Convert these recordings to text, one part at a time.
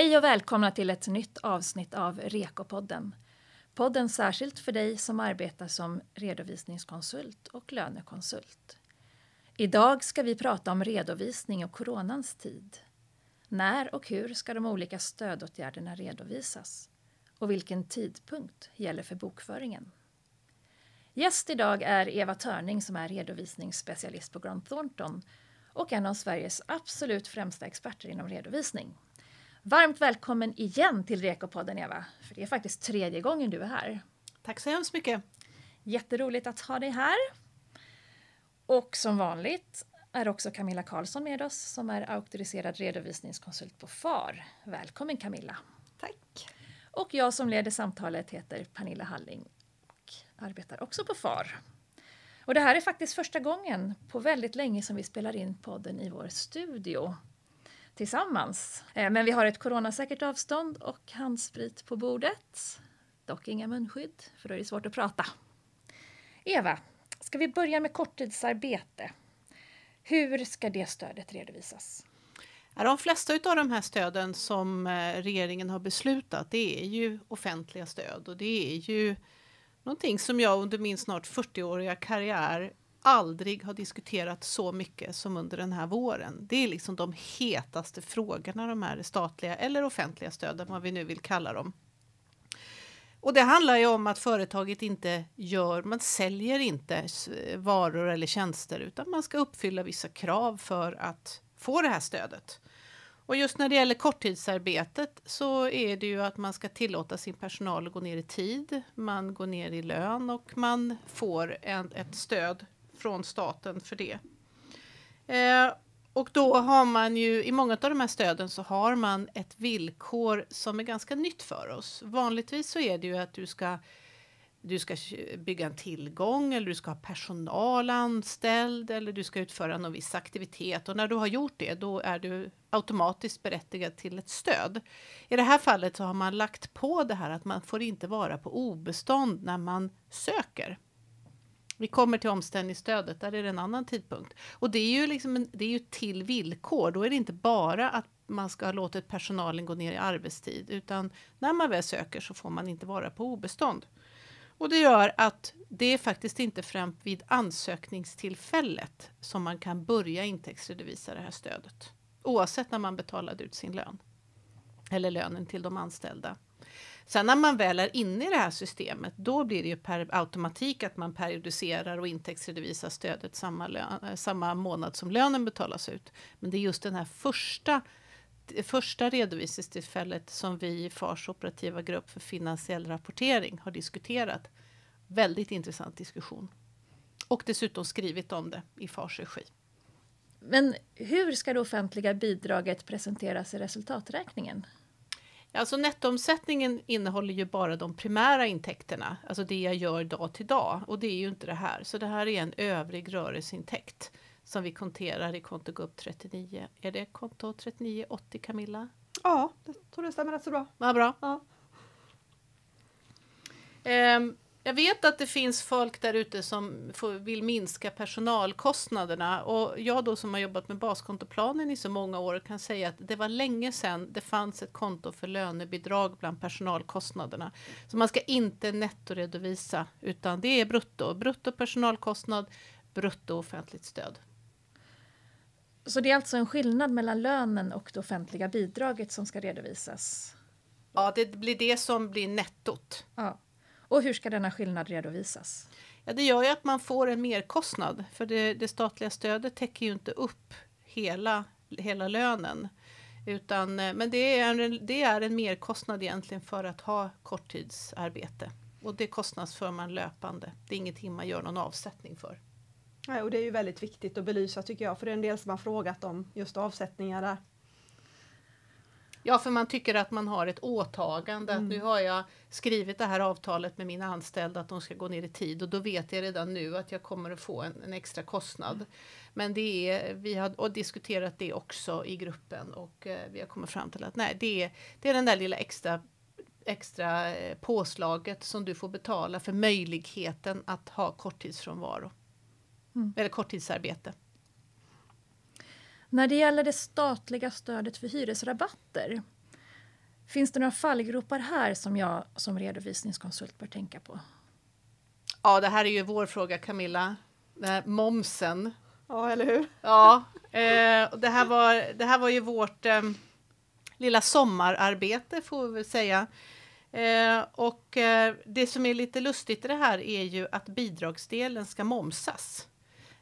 Hej och välkomna till ett nytt avsnitt av Rekopodden. Podden särskilt för dig som arbetar som redovisningskonsult och lönekonsult. Idag ska vi prata om redovisning och coronans tid. När och hur ska de olika stödåtgärderna redovisas? Och vilken tidpunkt gäller för bokföringen? Gäst idag är Eva Törning som är redovisningsspecialist på Grant Thornton och en av Sveriges absolut främsta experter inom redovisning. Varmt välkommen igen till Rekopodden Eva, för det är faktiskt tredje gången du är här. Tack så hemskt mycket. Jätteroligt att ha dig här. Och som vanligt är också Camilla Karlsson med oss som är auktoriserad redovisningskonsult på FAR. Välkommen Camilla! Tack! Och jag som leder samtalet heter Pernilla Halling och arbetar också på FAR. Och det här är faktiskt första gången på väldigt länge som vi spelar in podden i vår studio tillsammans. Eh, men vi har ett coronasäkert avstånd och handsprit på bordet. Dock inga munskydd, för då är det svårt att prata. Eva, ska vi börja med korttidsarbete? Hur ska det stödet redovisas? De flesta av de här stöden som eh, regeringen har beslutat, det är ju offentliga stöd och det är ju någonting som jag under min snart 40-åriga karriär aldrig har diskuterat så mycket som under den här våren. Det är liksom de hetaste frågorna, de här statliga eller offentliga stöden, vad vi nu vill kalla dem. Och det handlar ju om att företaget inte gör, man säljer inte varor eller tjänster utan man ska uppfylla vissa krav för att få det här stödet. Och just när det gäller korttidsarbetet så är det ju att man ska tillåta sin personal att gå ner i tid, man går ner i lön och man får en, ett stöd från staten för det. Eh, och då har man ju i många av de här stöden så har man ett villkor som är ganska nytt för oss. Vanligtvis så är det ju att du ska du ska bygga en tillgång eller du ska ha personal anställd eller du ska utföra någon viss aktivitet och när du har gjort det då är du automatiskt berättigad till ett stöd. I det här fallet så har man lagt på det här att man får inte vara på obestånd när man söker. Vi kommer till omställningsstödet, där är det en annan tidpunkt. Och det är ju, liksom det är ju till villkor, då är det inte bara att man ska ha låtit personalen gå ner i arbetstid, utan när man väl söker så får man inte vara på obestånd. Och det gör att det är faktiskt inte främst vid ansökningstillfället som man kan börja intäktsredovisa det här stödet. Oavsett när man betalade ut sin lön. Eller lönen till de anställda. Sen när man väl är inne i det här systemet, då blir det ju per automatik att man periodiserar och intäktsredovisar stödet samma, lön, eh, samma månad som lönen betalas ut. Men det är just den här första första redovisningstillfället som vi i FARs operativa grupp för finansiell rapportering har diskuterat. Väldigt intressant diskussion. Och dessutom skrivit om det i FARs regi. Men hur ska det offentliga bidraget presenteras i resultaträkningen? Alltså nettoomsättningen innehåller ju bara de primära intäkterna, alltså det jag gör dag till dag. Och det är ju inte det här. Så det här är en övrig rörelseintäkt som vi konterar i konto GUP 39. Är det konto 3980 Camilla? Ja, jag tror det stämmer rätt så bra. Ja, bra. Ja. Um, jag vet att det finns folk där ute som får, vill minska personalkostnaderna och jag då som har jobbat med baskontoplanen i så många år kan säga att det var länge sedan det fanns ett konto för lönebidrag bland personalkostnaderna. Så man ska inte nettoredovisa utan det är brutto, brutto personalkostnad, brutto offentligt stöd. Så det är alltså en skillnad mellan lönen och det offentliga bidraget som ska redovisas? Ja, det blir det som blir nettot. Ja. Och hur ska denna skillnad redovisas? Ja, det gör ju att man får en merkostnad för det, det statliga stödet täcker ju inte upp hela, hela lönen. Utan, eh, men det är, en, det är en merkostnad egentligen för att ha korttidsarbete. Och det kostnadsför man löpande. Det är ingenting man gör någon avsättning för. Nej, och det är ju väldigt viktigt att belysa tycker jag, för det är en del som har frågat om just avsättningar där. Ja, för man tycker att man har ett åtagande. Mm. nu har jag skrivit det här avtalet med mina anställda att de ska gå ner i tid och då vet jag redan nu att jag kommer att få en, en extra kostnad. Mm. Men det är, vi har och diskuterat det också i gruppen och eh, vi har kommit fram till att nej, det är, det är den där lilla extra extra eh, påslaget som du får betala för möjligheten att ha korttidsfrånvaro. Mm. Eller korttidsarbete. När det gäller det statliga stödet för hyresrabatter, Finns det några fallgropar här som jag som redovisningskonsult bör tänka på? Ja, det här är ju vår fråga Camilla. momsen. Ja, eller hur? Ja, eh, det, här var, det här var ju vårt eh, lilla sommararbete får vi väl säga. Eh, och eh, det som är lite lustigt i det här är ju att bidragsdelen ska momsas.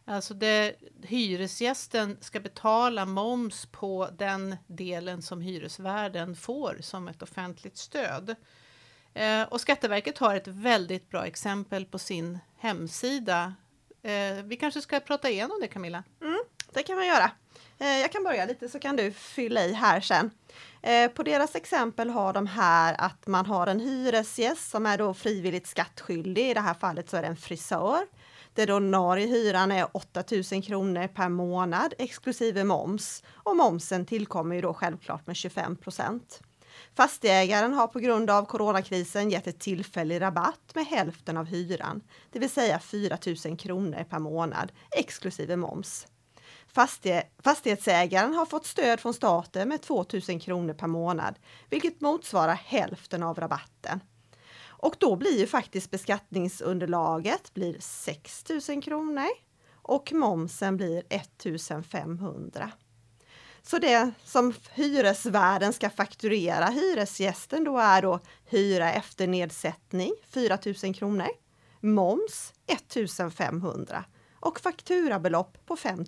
Alltså det, hyresgästen ska betala moms på den delen som hyresvärden får som ett offentligt stöd. Eh, och Skatteverket har ett väldigt bra exempel på sin hemsida. Eh, vi kanske ska prata igenom det Camilla? Mm, det kan man göra. Eh, jag kan börja lite så kan du fylla i här sen. Eh, på deras exempel har de här att man har en hyresgäst som är då frivilligt skattskyldig. I det här fallet så är det en frisör. Den ordinarie hyran är 8000 kronor per månad exklusive moms. Och momsen tillkommer ju då självklart med 25 procent. Fastigägaren har på grund av coronakrisen gett ett tillfällig rabatt med hälften av hyran, det vill säga 4 000 kronor per månad exklusive moms. Fastighetsägaren har fått stöd från staten med 2 000 kronor per månad, vilket motsvarar hälften av rabatten. Och då blir ju faktiskt beskattningsunderlaget blir 6 000 kronor och momsen blir 1 500. Så det som hyresvärden ska fakturera hyresgästen då är då hyra efter nedsättning 4 000 kronor, moms 1 500 och fakturabelopp på 5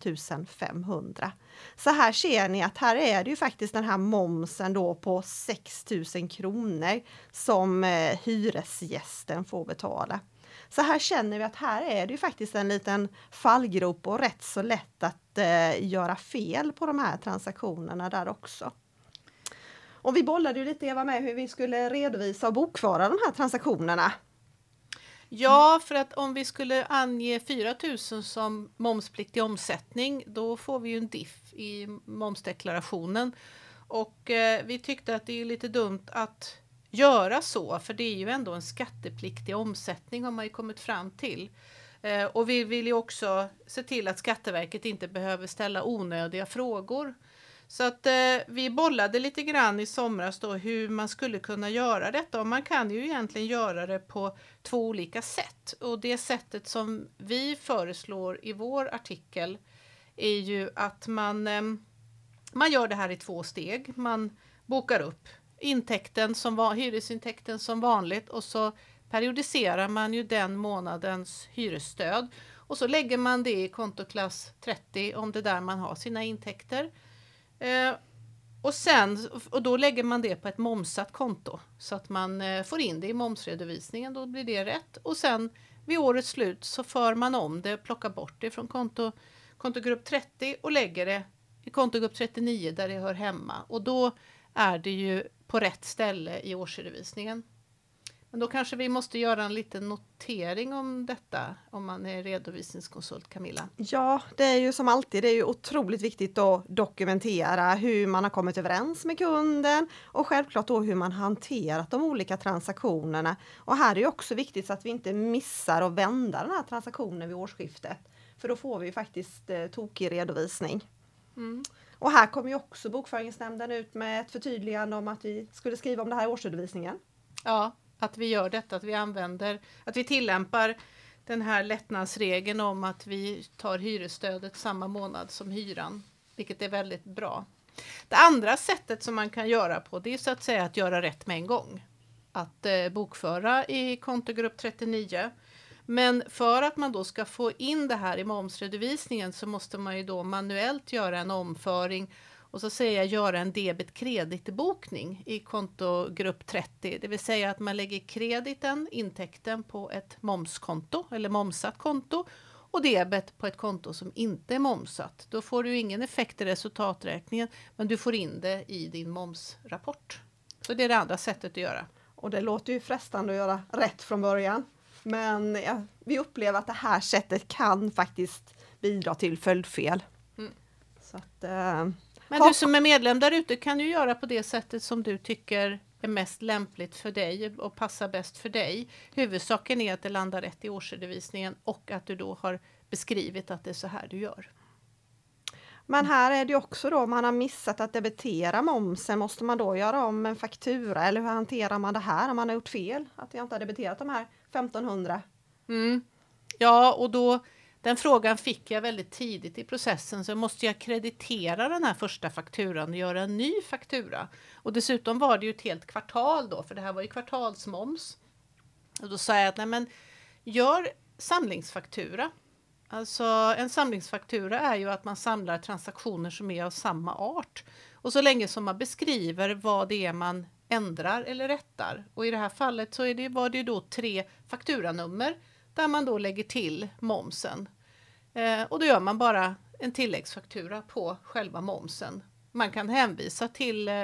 500. Så här ser ni att här är det ju faktiskt den här momsen då på 6 000 kronor som eh, hyresgästen får betala. Så här känner vi att här är det ju faktiskt en liten fallgrop och rätt så lätt att eh, göra fel på de här transaktionerna där också. Och vi bollade ju lite Eva med hur vi skulle redovisa och bokföra de här transaktionerna. Ja, för att om vi skulle ange 4 000 som momspliktig omsättning, då får vi ju en diff i momsdeklarationen. Och eh, vi tyckte att det är lite dumt att göra så, för det är ju ändå en skattepliktig omsättning har man ju kommit fram till. Eh, och vi vill ju också se till att Skatteverket inte behöver ställa onödiga frågor. Så att eh, vi bollade lite grann i somras då hur man skulle kunna göra detta och man kan ju egentligen göra det på två olika sätt. Och det sättet som vi föreslår i vår artikel är ju att man, eh, man gör det här i två steg. Man bokar upp intäkten som var, hyresintäkten som vanligt och så periodiserar man ju den månadens hyresstöd och så lägger man det i kontoklass 30 om det är där man har sina intäkter. Eh, och, sen, och då lägger man det på ett momsat konto så att man eh, får in det i momsredovisningen. Då blir det rätt. Och sen vid årets slut så för man om det, plockar bort det från konto, kontogrupp 30 och lägger det i kontogrupp 39 där det hör hemma. Och då är det ju på rätt ställe i årsredovisningen. Men då kanske vi måste göra en liten notering om detta om man är redovisningskonsult Camilla. Ja, det är ju som alltid, det är ju otroligt viktigt att dokumentera hur man har kommit överens med kunden och självklart då hur man hanterat de olika transaktionerna. Och här är det också viktigt så att vi inte missar att vända den här transaktionen vid årsskiftet. För då får vi faktiskt eh, tokig redovisning. Mm. Och här kommer ju också Bokföringsnämnden ut med ett förtydligande om att vi skulle skriva om det här i årsredovisningen. Ja, att vi gör detta, att vi använder, att vi tillämpar den här lättnadsregeln om att vi tar hyresstödet samma månad som hyran, vilket är väldigt bra. Det andra sättet som man kan göra på det är så att säga att göra rätt med en gång. Att eh, bokföra i kontogrupp 39. Men för att man då ska få in det här i momsredovisningen så måste man ju då manuellt göra en omföring och så säger jag göra en debet kreditbokning i kontogrupp 30, det vill säga att man lägger krediten, intäkten på ett momskonto eller momsat konto och debet på ett konto som inte är momsat. Då får du ingen effekt i resultaträkningen, men du får in det i din momsrapport. Så det är det andra sättet att göra. Och det låter ju frestande att göra rätt från början. Men ja, vi upplever att det här sättet kan faktiskt bidra till följdfel. Mm. Så att, eh, men du som är medlem där ute kan ju göra på det sättet som du tycker är mest lämpligt för dig och passar bäst för dig. Huvudsaken är att det landar rätt i årsredovisningen och att du då har beskrivit att det är så här du gör. Men här är det också då, om man har missat att debitera momsen, måste man då göra om en faktura eller hur hanterar man det här om man har gjort fel? Att jag inte har debiterat de här 1500? Mm. Ja, och då den frågan fick jag väldigt tidigt i processen, så måste jag kreditera den här första fakturan och göra en ny faktura. Och dessutom var det ju ett helt kvartal då, för det här var ju kvartalsmoms. Och då sa jag att nej men, gör samlingsfaktura. Alltså en samlingsfaktura är ju att man samlar transaktioner som är av samma art. Och så länge som man beskriver vad det är man ändrar eller rättar. Och i det här fallet så är det, var det ju då tre fakturanummer där man då lägger till momsen. Eh, och då gör man bara en tilläggsfaktura på själva momsen. Man kan hänvisa till eh,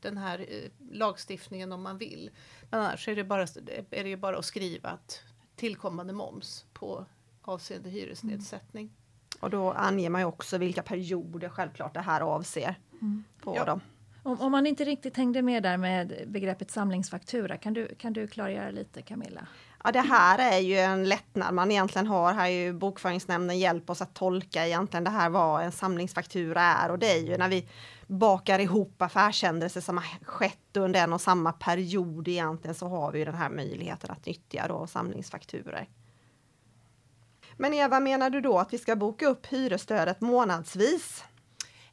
den här eh, lagstiftningen om man vill. Men annars är det, bara, är det ju bara att skriva att tillkommande moms på avseende hyresnedsättning. Mm. Och då anger man ju också vilka perioder självklart det här avser mm. på ja. dem. Om, om, man inte riktigt hängde med där med begreppet samlingsfaktura, kan du, kan du klargöra lite Camilla? Ja, det här är ju en lättnad man egentligen har. Här är ju bokföringsnämnden hjälp oss att tolka egentligen det här vad en samlingsfaktura är och det är ju när vi bakar ihop affärshändelser som har skett under en och samma period egentligen så har vi ju den här möjligheten att nyttja då samlingsfakturer. Men Eva, menar du då att vi ska boka upp hyresstödet månadsvis?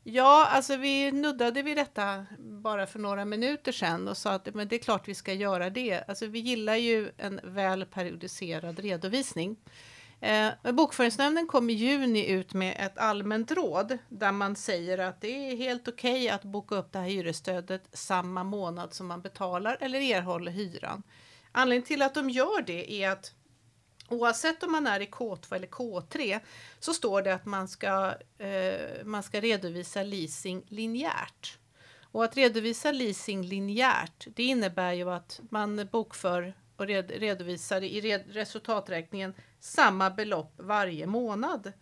Ja, alltså vi nuddade vid detta bara för några minuter sedan och sa att men det är klart vi ska göra det. Alltså vi gillar ju en väl periodiserad redovisning. Eh, Bokföringsnämnden kom i juni ut med ett allmänt råd där man säger att det är helt okej okay att boka upp det här hyresstödet samma månad som man betalar eller erhåller hyran. Anledningen till att de gör det är att Oavsett om man är i K2 eller K3 så står det att man ska, eh, man ska redovisa leasing linjärt. Och att redovisa leasing linjärt, det innebär ju att man bokför och red, redovisar i red, resultaträkningen samma belopp varje månad.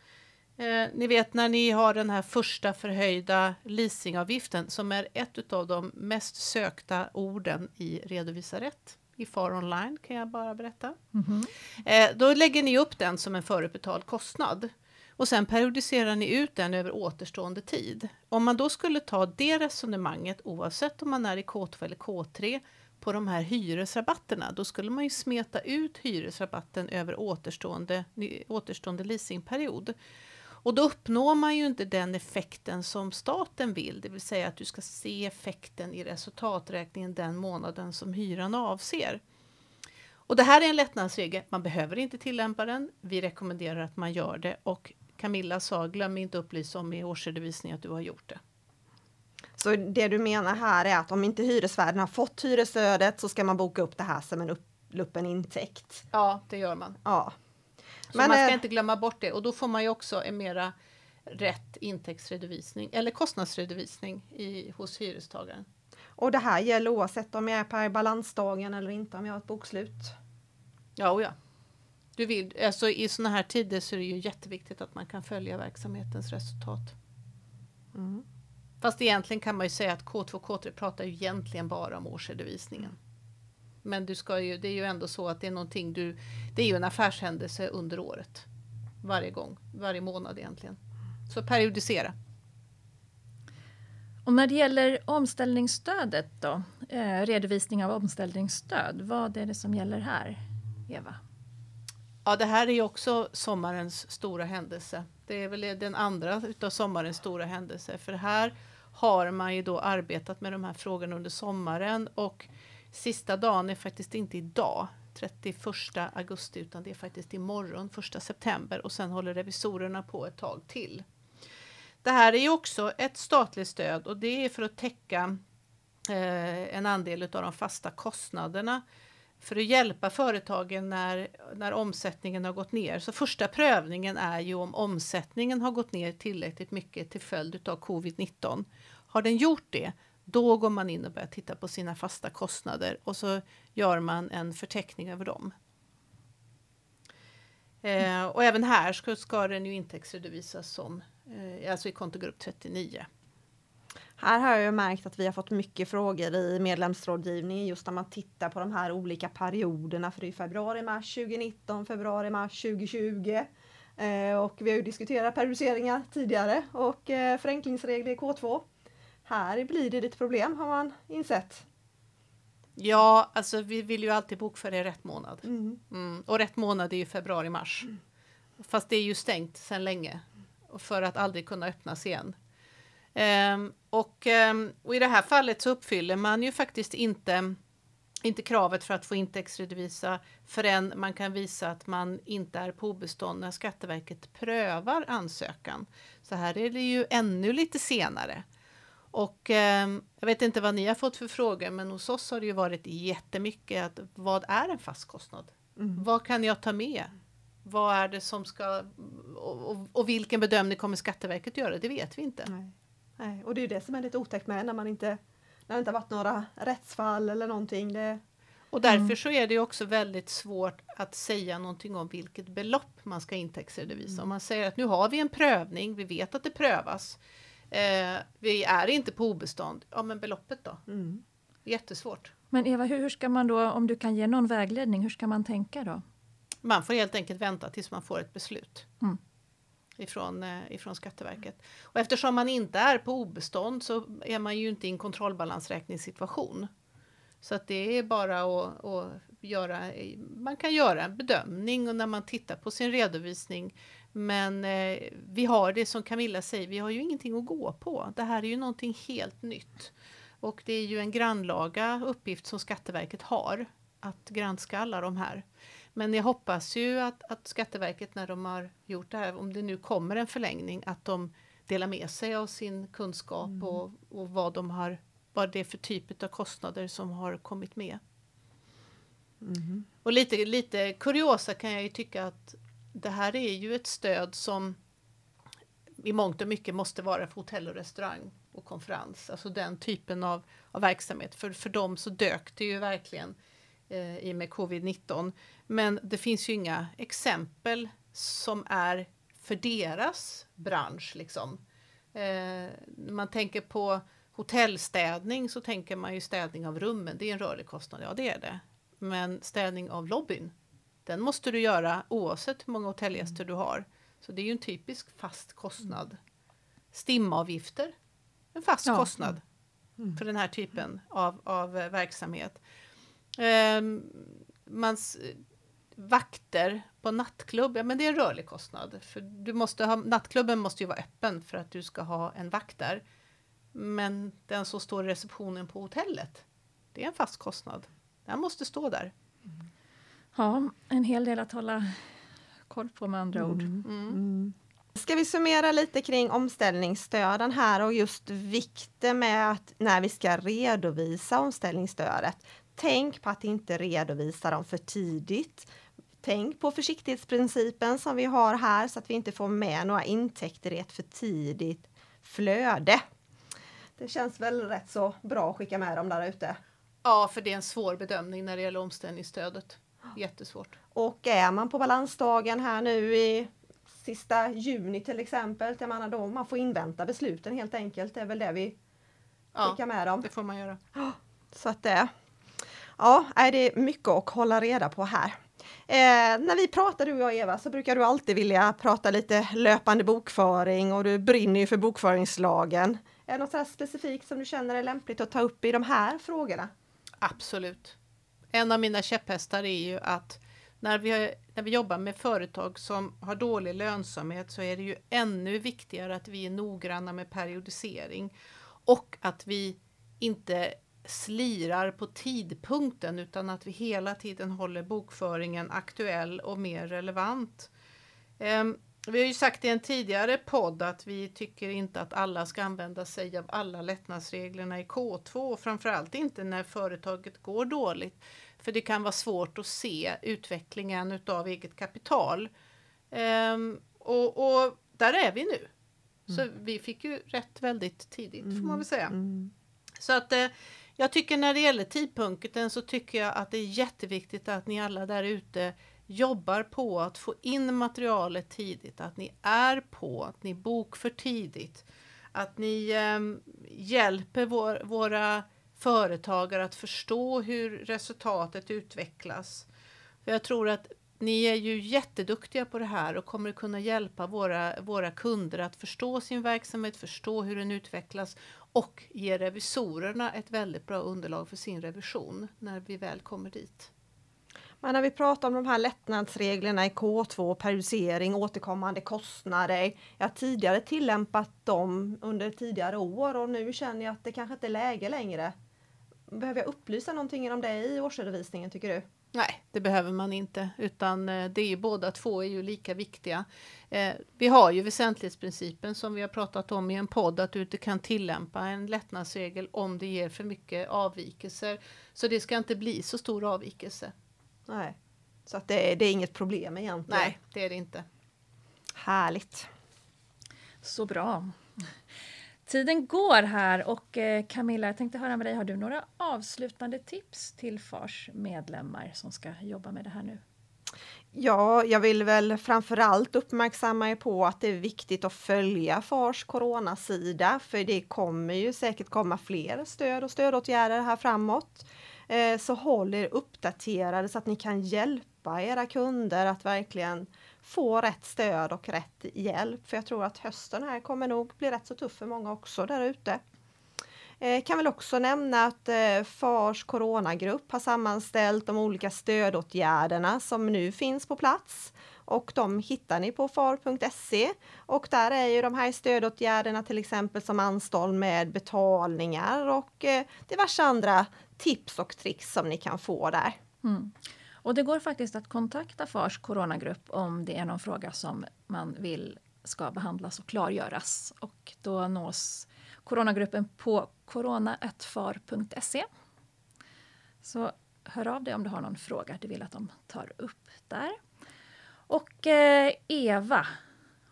Eh, ni vet när ni har den här första förhöjda leasingavgiften som är ett av de mest sökta orden i Redovisa rätt i FAR online kan jag bara berätta. Mm -hmm. eh, då lägger ni upp den som en förutbetald kostnad och sen periodiserar ni ut den över återstående tid. Om man då skulle ta det resonemanget oavsett om man är i K2 eller K3 på de här hyresrabatterna, då skulle man ju smeta ut hyresrabatten över återstående, återstående leasingperiod. Och då uppnår man ju inte den effekten som staten vill, det vill säga att du ska se effekten i resultaträkningen den månaden som hyran avser. Och det här är en lättnadsregel, man behöver inte tillämpa den. Vi rekommenderar att man gör det och Camilla sa, glöm inte upplysa om i årsredovisningen att du har gjort det. Så det du menar här är att om inte hyresvärden har fått hyresstödet så ska man boka upp det här som en uppluppen intäkt? Ja, det gör man. Ja. Så Men, man ska äh, inte glömma bort det och då får man ju också en mera rätt intäktsredovisning eller kostnadsredovisning i, hos hyrestagaren. Och det här gäller oavsett om jag är på balansdagen eller inte, om jag har ett bokslut? Ja, och ja. Du vill, alltså I sådana här tider så är det ju jätteviktigt att man kan följa verksamhetens resultat. Mm. Fast egentligen kan man ju säga att K2 och K3 pratar ju egentligen bara om årsredovisningen. Men du ska ju, det är ju ändå så att det är någonting du, det är ju en affärshändelse under året. Varje gång, varje månad egentligen. Så periodisera. Och när det gäller omställningsstödet då, eh, redovisning av omställningsstöd, vad är det som gäller här, Eva? Ja, det här är ju också sommarens stora händelse. Det är väl den andra utav sommarens stora händelser, för här har man ju då arbetat med de här frågorna under sommaren och Sista dagen är faktiskt inte idag, 31 augusti, utan det är faktiskt imorgon, 1 september och sen håller revisorerna på ett tag till. Det här är ju också ett statligt stöd och det är för att täcka eh, en andel av de fasta kostnaderna för att hjälpa företagen när, när omsättningen har gått ner. Så första prövningen är ju om omsättningen har gått ner tillräckligt mycket till följd av covid-19. Har den gjort det, då går man in och börjar titta på sina fasta kostnader och så gör man en förteckning över dem. Eh, och även här ska, ska den ju intäktsredovisas som, eh, alltså i kontogrupp 39. Här har jag märkt att vi har fått mycket frågor i medlemsrådgivningen just när man tittar på de här olika perioderna. För det är februari, mars 2019, februari, mars 2020. Eh, och vi har ju diskuterat periodiseringar tidigare och eh, förenklingsregler i K2. Här blir det lite problem har man insett. Ja, alltså vi vill ju alltid bokföra i rätt månad. Mm. Mm. Och rätt månad är ju februari-mars. Fast det är ju stängt sedan länge. För att aldrig kunna öppnas igen. Ehm, och, ehm, och i det här fallet så uppfyller man ju faktiskt inte, inte kravet för att få intäktsredovisa förrän man kan visa att man inte är på obestånd när Skatteverket prövar ansökan. Så här är det ju ännu lite senare. Och eh, jag vet inte vad ni har fått för frågor, men hos oss har det ju varit jättemycket att vad är en fast kostnad? Mm. Vad kan jag ta med? Vad är det som ska och, och, och vilken bedömning kommer Skatteverket göra? Det vet vi inte. Nej. Nej. Och det är ju det som är lite otäckt med när man inte när det inte har varit några rättsfall eller någonting. Det, Och därför Mm. så är det också väldigt svårt att säga någonting om vilket belopp man ska intäktsredovisa. Mm. Om man säger att nu har vi en prövning, vi vet att det prövas, eh, vi är inte på obestånd. Ja, men beloppet då? mm. Jättesvårt. Men Eva, hur ska man då, om du kan ge någon vägledning, hur ska man tänka då? Man får helt enkelt vänta tills man får ett beslut. Mm. Ifrån, eh, ifrån Skatteverket. Och eftersom man inte är på obestånd så är man ju inte i en kontrollbalansräkningssituation. Så att det är bara att, att göra, man kan göra en bedömning och när man tittar på sin redovisning. Men eh, vi har det som Camilla säger, vi har ju ingenting att gå på. Det här är ju någonting helt nytt. Och det är ju en grannlaga uppgift som Skatteverket har att granska alla de här. Men jag hoppas ju att, att Skatteverket när de har gjort det här, om det nu kommer en förlängning, att de delar med sig av sin kunskap och, och vad de har, vad det är för typ av kostnader som har kommit med. Mhm. Och lite, lite kuriosa kan jag ju tycka att det här är ju ett stöd som i mångt och mycket måste vara för hotell och restaurang och konferens, alltså den typen av, av verksamhet. För, för dem så dök det ju verkligen eh, i och med covid-19. Men det finns ju inga exempel som är för deras bransch. Liksom. Eh, man tänker på hotellstädning så tänker man ju städning av rummen, det är en rörlig kostnad, ja det är det. Men städning av lobbyn, den måste du göra oavsett hur många hotellgäster du har. Så det är ju en typisk fast kostnad. Stimavgifter, en fast Ja. kostnad Mm. för den här typen av, av eh, verksamhet. Ehm, mans, vakter på nattklubb, ja men det är en rörlig kostnad. För du måste ha, nattklubben måste ju vara öppen för att du ska ha en vakt där. Men den som står i receptionen på hotellet, det är en fast kostnad. Den måste stå där. Ja, en hel del att hålla koll på med andra ord. Mm. Mm. Mm. Ska vi summera lite kring omställningsstöden här och just vikten med att när vi ska redovisa omställningsstödet. Tänk på att inte redovisa dem för tidigt. Tänk på försiktighetsprincipen som vi har här så att vi inte får med några intäkter i ett för tidigt flöde. Det känns väl rätt så bra att skicka med dem där ute. Ja, för det är en svår bedömning när det gäller omställningsstödet. Jättesvårt. Och är man på balansdagen här nu i sista juni till exempel, jag menar då man får invänta besluten helt enkelt. Det är väl det vi Ja, skickar med dem. det får man göra. Så att det, ja, är det mycket att hålla reda på här. Eh, när vi pratar du och jag Eva så brukar du alltid vilja prata lite löpande bokföring och du brinner ju för bokföringslagen. Är det något specifikt som du känner är lämpligt att ta upp i de här frågorna? Absolut. En av mina käpphästar är ju att när vi, när vi jobbar med företag som har dålig lönsamhet så är det ju ännu viktigare att vi är noggranna med periodisering och att vi inte slirar på tidpunkten utan att vi hela tiden håller bokföringen aktuell och mer relevant. Ehm, vi har ju sagt i en tidigare podd att vi tycker inte att alla ska använda sig av alla lättnadsreglerna i K2, framförallt inte när företaget går dåligt. För det kan vara svårt att se utvecklingen utav eget kapital. Ehm, och, och där är vi nu. Så vi fick ju rätt väldigt tidigt får man väl säga. Mm. Så att eh, jag tycker när det gäller tidpunkten så tycker jag att det är jätteviktigt att ni alla där ute jobbar på att få in materialet tidigt, att ni är på, att ni bokför tidigt, att ni eh, hjälper vår, våra företagare att förstå hur resultatet utvecklas. För jag tror att ni är ju jätteduktiga på det här och kommer kunna hjälpa våra, våra kunder att förstå sin verksamhet, förstå hur den utvecklas och ge revisorerna ett väldigt bra underlag för sin revision när vi väl kommer dit. Men när vi pratar om de här lättnadsreglerna i K2, periodisering, återkommande kostnader. Jag har tidigare tillämpat dem under tidigare år och nu känner jag att det kanske inte är läge längre. Behöver jag upplysa någonting om det i årsredovisningen tycker du? Nej, det behöver man inte, utan eh, det är ju båda två är ju lika viktiga. Eh, vi har ju väsentlighetsprincipen som vi har pratat om i en podd, att du inte kan tillämpa en lättnadsregel om det ger för mycket avvikelser. Så det ska inte bli så stor avvikelse. Nej, så att det, det är inget problem egentligen. Nej, det är det inte. Härligt. Så bra. Tiden går här och eh, Camilla, jag tänkte höra med dig, har du några avslutande tips till FARs medlemmar som ska jobba med det här nu? Ja, jag vill väl framförallt uppmärksamma er på att det är viktigt att följa FARs coronasida, för det kommer ju säkert komma fler stöd och stödåtgärder här framåt. Eh, så håll er uppdaterade så att ni kan hjälpa era kunder att verkligen få rätt stöd och rätt hjälp. För jag tror att hösten här kommer nog bli rätt så tuff för många också där ute. Eh, kan väl också nämna att eh, FARs coronagrupp har sammanställt de olika stödåtgärderna som nu finns på plats och de hittar ni på far.se och där är ju de här stödåtgärderna till exempel som anstånd med betalningar och eh, diverse andra tips och tricks som ni kan få där. Mm. Och det går faktiskt att kontakta FARs coronagrupp om det är någon fråga som man vill ska behandlas och klargöras. Och då nås coronagruppen på corona.far.se. Så hör av dig om du har någon fråga du vill att de tar upp där. Och eh, Eva,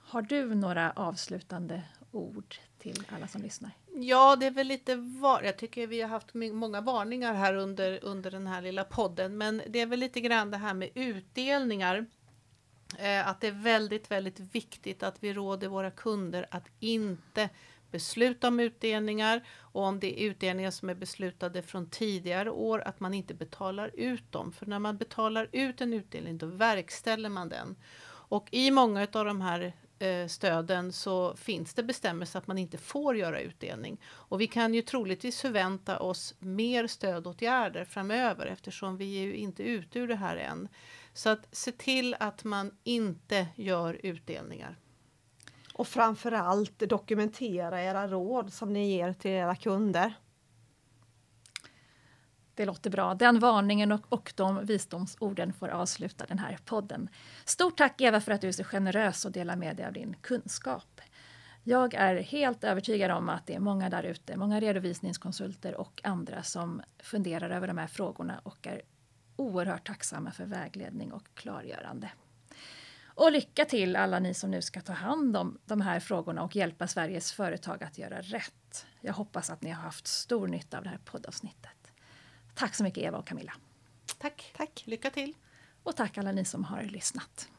har du några avslutande ord till alla som lyssnar? Ja, det är väl lite var Jag tycker vi har haft många varningar här under, under den här lilla podden, men det är väl lite grann det här med utdelningar. Eh, att det är väldigt, väldigt viktigt att vi råder våra kunder att inte besluta om utdelningar och om det är utdelningar som är beslutade från tidigare år att man inte betalar ut dem. För när man betalar ut en utdelning då verkställer man den. Och i många av de här eh, stöden så finns det bestämmelser att man inte får göra utdelning. Och vi kan ju troligtvis förvänta oss mer stödåtgärder framöver eftersom vi är ju inte ute ur det här än. Så att se till att man inte gör utdelningar. Och framförallt dokumentera era råd som ni ger till era kunder. Det låter bra. Den varningen och, och de visdomsorden får avsluta den här podden. Stort tack Eva för att du är så generös och delar med dig av din kunskap. Jag är helt övertygad om att det är många där ute, många redovisningskonsulter och andra som funderar över de här frågorna och är oerhört tacksamma för vägledning och klargörande. Och lycka till alla ni som nu ska ta hand om de här frågorna och hjälpa Sveriges företag att göra rätt. Jag hoppas att ni har haft stor nytta av det här poddavsnittet. Tack så mycket Eva och Camilla. Tack. tack. Lycka till. Och tack alla ni som har lyssnat.